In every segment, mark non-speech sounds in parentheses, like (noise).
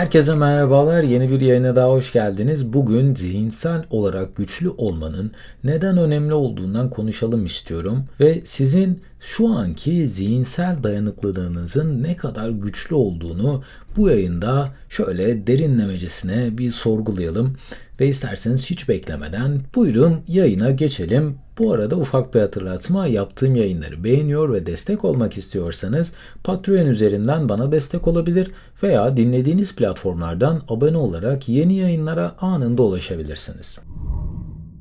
Herkese merhabalar. Yeni bir yayına daha hoş geldiniz. Bugün zihinsel olarak güçlü olmanın neden önemli olduğundan konuşalım istiyorum ve sizin şu anki zihinsel dayanıklılığınızın ne kadar güçlü olduğunu bu yayında şöyle derinlemecesine bir sorgulayalım ve isterseniz hiç beklemeden buyurun yayına geçelim. Bu arada ufak bir hatırlatma yaptığım yayınları beğeniyor ve destek olmak istiyorsanız Patreon üzerinden bana destek olabilir veya dinlediğiniz platformlardan abone olarak yeni yayınlara anında ulaşabilirsiniz.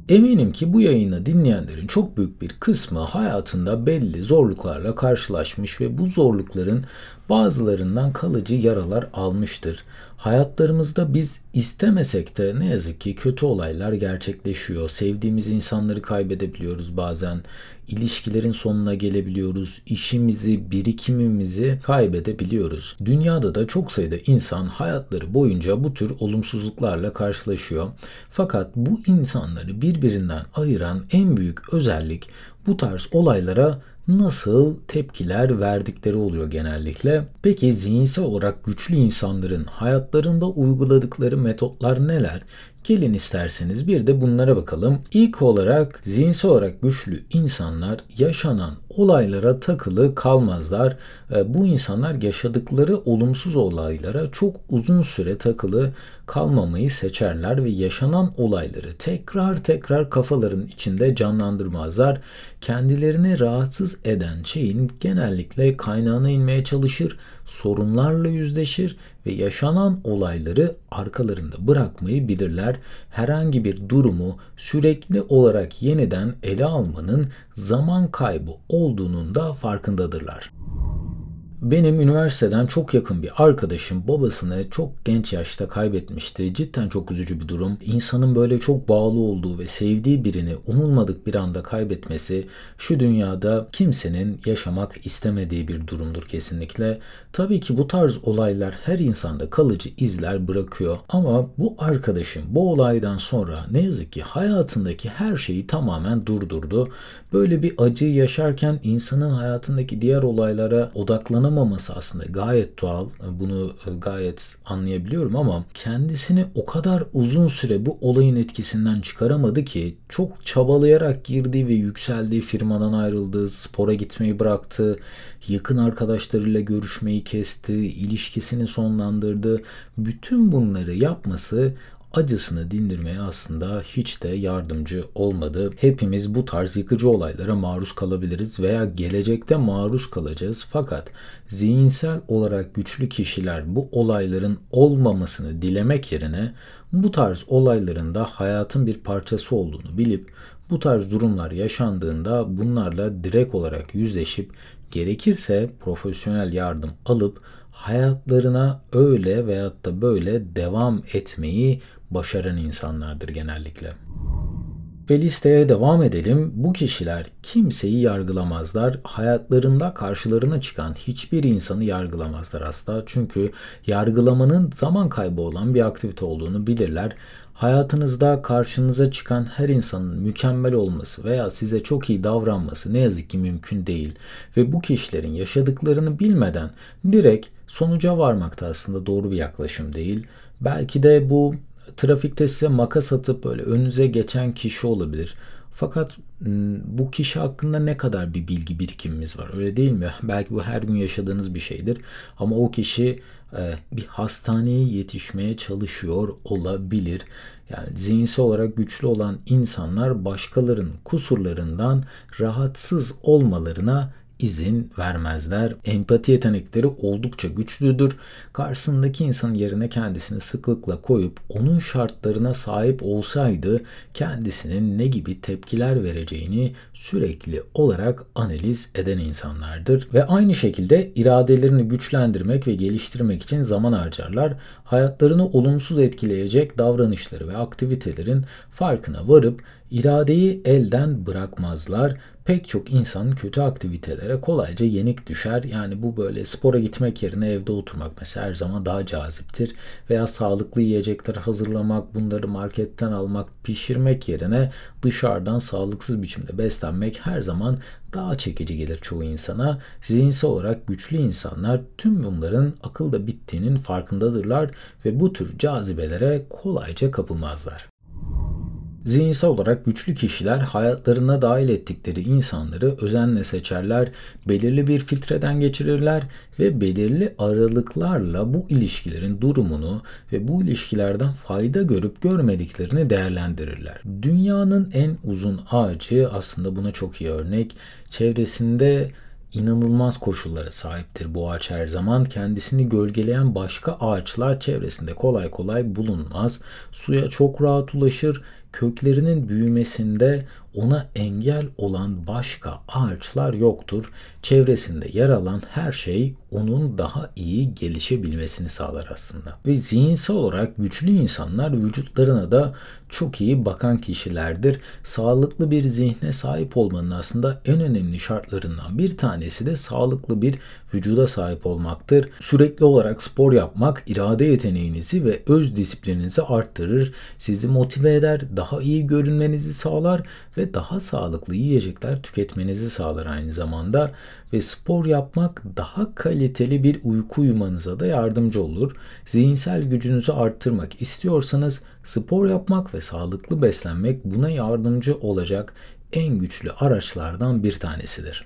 Eminim ki bu yayını dinleyenlerin çok büyük bir kısmı hayatında belli zorluklarla karşılaşmış ve bu zorlukların bazılarından kalıcı yaralar almıştır. Hayatlarımızda biz istemesek de ne yazık ki kötü olaylar gerçekleşiyor. Sevdiğimiz insanları kaybedebiliyoruz bazen. İlişkilerin sonuna gelebiliyoruz. İşimizi, birikimimizi kaybedebiliyoruz. Dünyada da çok sayıda insan hayatları boyunca bu tür olumsuzluklarla karşılaşıyor. Fakat bu insanları birbirinden ayıran en büyük özellik bu tarz olaylara nasıl tepkiler verdikleri oluyor genellikle. Peki zihinsel olarak güçlü insanların hayatlarında uyguladıkları metotlar neler? Gelin isterseniz bir de bunlara bakalım. İlk olarak zihinsel olarak güçlü insanlar yaşanan olaylara takılı kalmazlar. E, bu insanlar yaşadıkları olumsuz olaylara çok uzun süre takılı kalmamayı seçerler ve yaşanan olayları tekrar tekrar kafaların içinde canlandırmazlar. Kendilerini rahatsız eden şeyin genellikle kaynağına inmeye çalışır, sorunlarla yüzleşir ve yaşanan olayları arkalarında bırakmayı bilirler. Herhangi bir durumu sürekli olarak yeniden ele almanın zaman kaybı olduğunun da farkındadırlar. Benim üniversiteden çok yakın bir arkadaşım babasını çok genç yaşta kaybetmişti. Cidden çok üzücü bir durum. İnsanın böyle çok bağlı olduğu ve sevdiği birini umulmadık bir anda kaybetmesi şu dünyada kimsenin yaşamak istemediği bir durumdur kesinlikle. Tabii ki bu tarz olaylar her insanda kalıcı izler bırakıyor ama bu arkadaşım bu olaydan sonra ne yazık ki hayatındaki her şeyi tamamen durdurdu. Böyle bir acıyı yaşarken insanın hayatındaki diğer olaylara odaklanan anlamaması aslında gayet doğal. Bunu e, gayet anlayabiliyorum ama kendisini o kadar uzun süre bu olayın etkisinden çıkaramadı ki çok çabalayarak girdiği ve yükseldiği firmadan ayrıldı, spora gitmeyi bıraktı, yakın arkadaşlarıyla görüşmeyi kesti, ilişkisini sonlandırdı. Bütün bunları yapması acısını dindirmeye aslında hiç de yardımcı olmadı. Hepimiz bu tarz yıkıcı olaylara maruz kalabiliriz veya gelecekte maruz kalacağız. Fakat zihinsel olarak güçlü kişiler bu olayların olmamasını dilemek yerine bu tarz olayların da hayatın bir parçası olduğunu bilip bu tarz durumlar yaşandığında bunlarla direkt olarak yüzleşip gerekirse profesyonel yardım alıp hayatlarına öyle veyahut da böyle devam etmeyi başaran insanlardır genellikle. Ve listeye devam edelim. Bu kişiler kimseyi yargılamazlar. Hayatlarında karşılarına çıkan hiçbir insanı yargılamazlar asla. Çünkü yargılamanın zaman kaybı olan bir aktivite olduğunu bilirler. Hayatınızda karşınıza çıkan her insanın mükemmel olması veya size çok iyi davranması ne yazık ki mümkün değil. Ve bu kişilerin yaşadıklarını bilmeden direkt sonuca varmak da aslında doğru bir yaklaşım değil. Belki de bu trafikte size makas atıp böyle önünüze geçen kişi olabilir. Fakat bu kişi hakkında ne kadar bir bilgi birikimimiz var öyle değil mi? (laughs) Belki bu her gün yaşadığınız bir şeydir. Ama o kişi bir hastaneye yetişmeye çalışıyor olabilir. Yani zihinsel olarak güçlü olan insanlar başkalarının kusurlarından rahatsız olmalarına izin vermezler. Empati yetenekleri oldukça güçlüdür. Karşısındaki insanın yerine kendisini sıklıkla koyup onun şartlarına sahip olsaydı kendisinin ne gibi tepkiler vereceğini sürekli olarak analiz eden insanlardır. Ve aynı şekilde iradelerini güçlendirmek ve geliştirmek için zaman harcarlar. Hayatlarını olumsuz etkileyecek davranışları ve aktivitelerin farkına varıp iradeyi elden bırakmazlar pek çok insan kötü aktivitelere kolayca yenik düşer. Yani bu böyle spora gitmek yerine evde oturmak mesela her zaman daha caziptir. Veya sağlıklı yiyecekler hazırlamak, bunları marketten almak, pişirmek yerine dışarıdan sağlıksız biçimde beslenmek her zaman daha çekici gelir çoğu insana. Zihinsel olarak güçlü insanlar tüm bunların akılda bittiğinin farkındadırlar ve bu tür cazibelere kolayca kapılmazlar. Zihinsel olarak güçlü kişiler hayatlarına dahil ettikleri insanları özenle seçerler, belirli bir filtreden geçirirler ve belirli aralıklarla bu ilişkilerin durumunu ve bu ilişkilerden fayda görüp görmediklerini değerlendirirler. Dünyanın en uzun ağacı aslında buna çok iyi örnek. Çevresinde inanılmaz koşullara sahiptir bu ağaç her zaman. Kendisini gölgeleyen başka ağaçlar çevresinde kolay kolay bulunmaz. Suya çok rahat ulaşır köklerinin büyümesinde ona engel olan başka ağaçlar yoktur. Çevresinde yer alan her şey onun daha iyi gelişebilmesini sağlar aslında. Ve zihinsel olarak güçlü insanlar vücutlarına da çok iyi bakan kişilerdir. Sağlıklı bir zihne sahip olmanın aslında en önemli şartlarından bir tanesi de sağlıklı bir vücuda sahip olmaktır. Sürekli olarak spor yapmak irade yeteneğinizi ve öz disiplininizi arttırır, sizi motive eder, daha iyi görünmenizi sağlar ve daha sağlıklı yiyecekler tüketmenizi sağlar aynı zamanda ve spor yapmak daha kaliteli bir uyku uyumanıza da yardımcı olur. Zihinsel gücünüzü arttırmak istiyorsanız spor yapmak ve sağlıklı beslenmek buna yardımcı olacak en güçlü araçlardan bir tanesidir.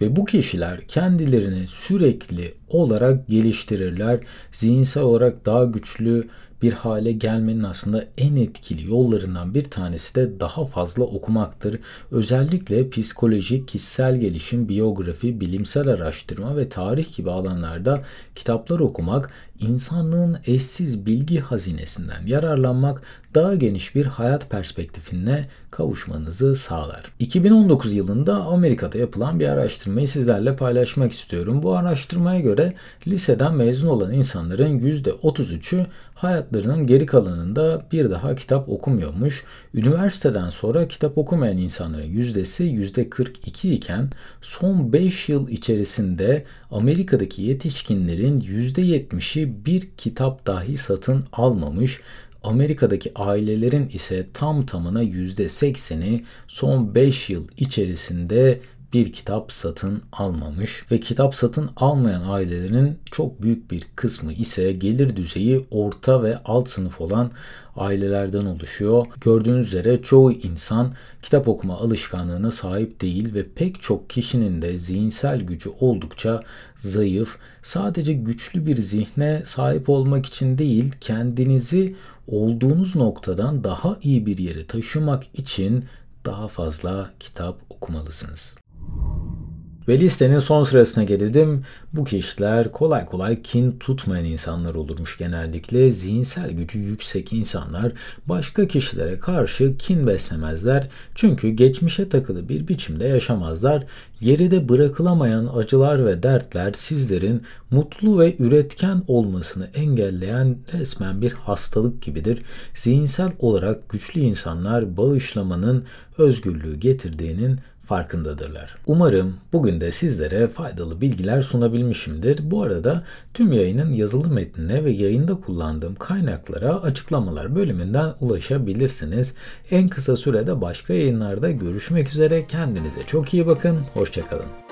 Ve bu kişiler kendilerini sürekli olarak geliştirirler. Zihinsel olarak daha güçlü bir hale gelmenin aslında en etkili yollarından bir tanesi de daha fazla okumaktır. Özellikle psikoloji, kişisel gelişim, biyografi, bilimsel araştırma ve tarih gibi alanlarda kitaplar okumak, insanlığın eşsiz bilgi hazinesinden yararlanmak daha geniş bir hayat perspektifine kavuşmanızı sağlar. 2019 yılında Amerika'da yapılan bir araştırmayı sizlerle paylaşmak istiyorum. Bu araştırmaya göre liseden mezun olan insanların %33'ü hayatlarının geri kalanında bir daha kitap okumuyormuş. Üniversiteden sonra kitap okumayan insanların yüzdesi %42 iken son 5 yıl içerisinde Amerika'daki yetişkinlerin %70'i bir kitap dahi satın almamış. Amerika'daki ailelerin ise tam tamına %80'i son 5 yıl içerisinde bir kitap satın almamış ve kitap satın almayan ailelerin çok büyük bir kısmı ise gelir düzeyi orta ve alt sınıf olan ailelerden oluşuyor. Gördüğünüz üzere çoğu insan kitap okuma alışkanlığına sahip değil ve pek çok kişinin de zihinsel gücü oldukça zayıf. Sadece güçlü bir zihne sahip olmak için değil, kendinizi olduğunuz noktadan daha iyi bir yere taşımak için daha fazla kitap okumalısınız. Ve listenin son sırasına geldim. Bu kişiler kolay kolay kin tutmayan insanlar olurmuş genellikle. Zihinsel gücü yüksek insanlar başka kişilere karşı kin beslemezler. Çünkü geçmişe takılı bir biçimde yaşamazlar. Geride bırakılamayan acılar ve dertler sizlerin mutlu ve üretken olmasını engelleyen resmen bir hastalık gibidir. Zihinsel olarak güçlü insanlar bağışlamanın özgürlüğü getirdiğinin farkındadırlar. Umarım bugün de sizlere faydalı bilgiler sunabilmişimdir. Bu arada tüm yayının yazılı metnine ve yayında kullandığım kaynaklara açıklamalar bölümünden ulaşabilirsiniz. En kısa sürede başka yayınlarda görüşmek üzere. Kendinize çok iyi bakın. Hoşçakalın.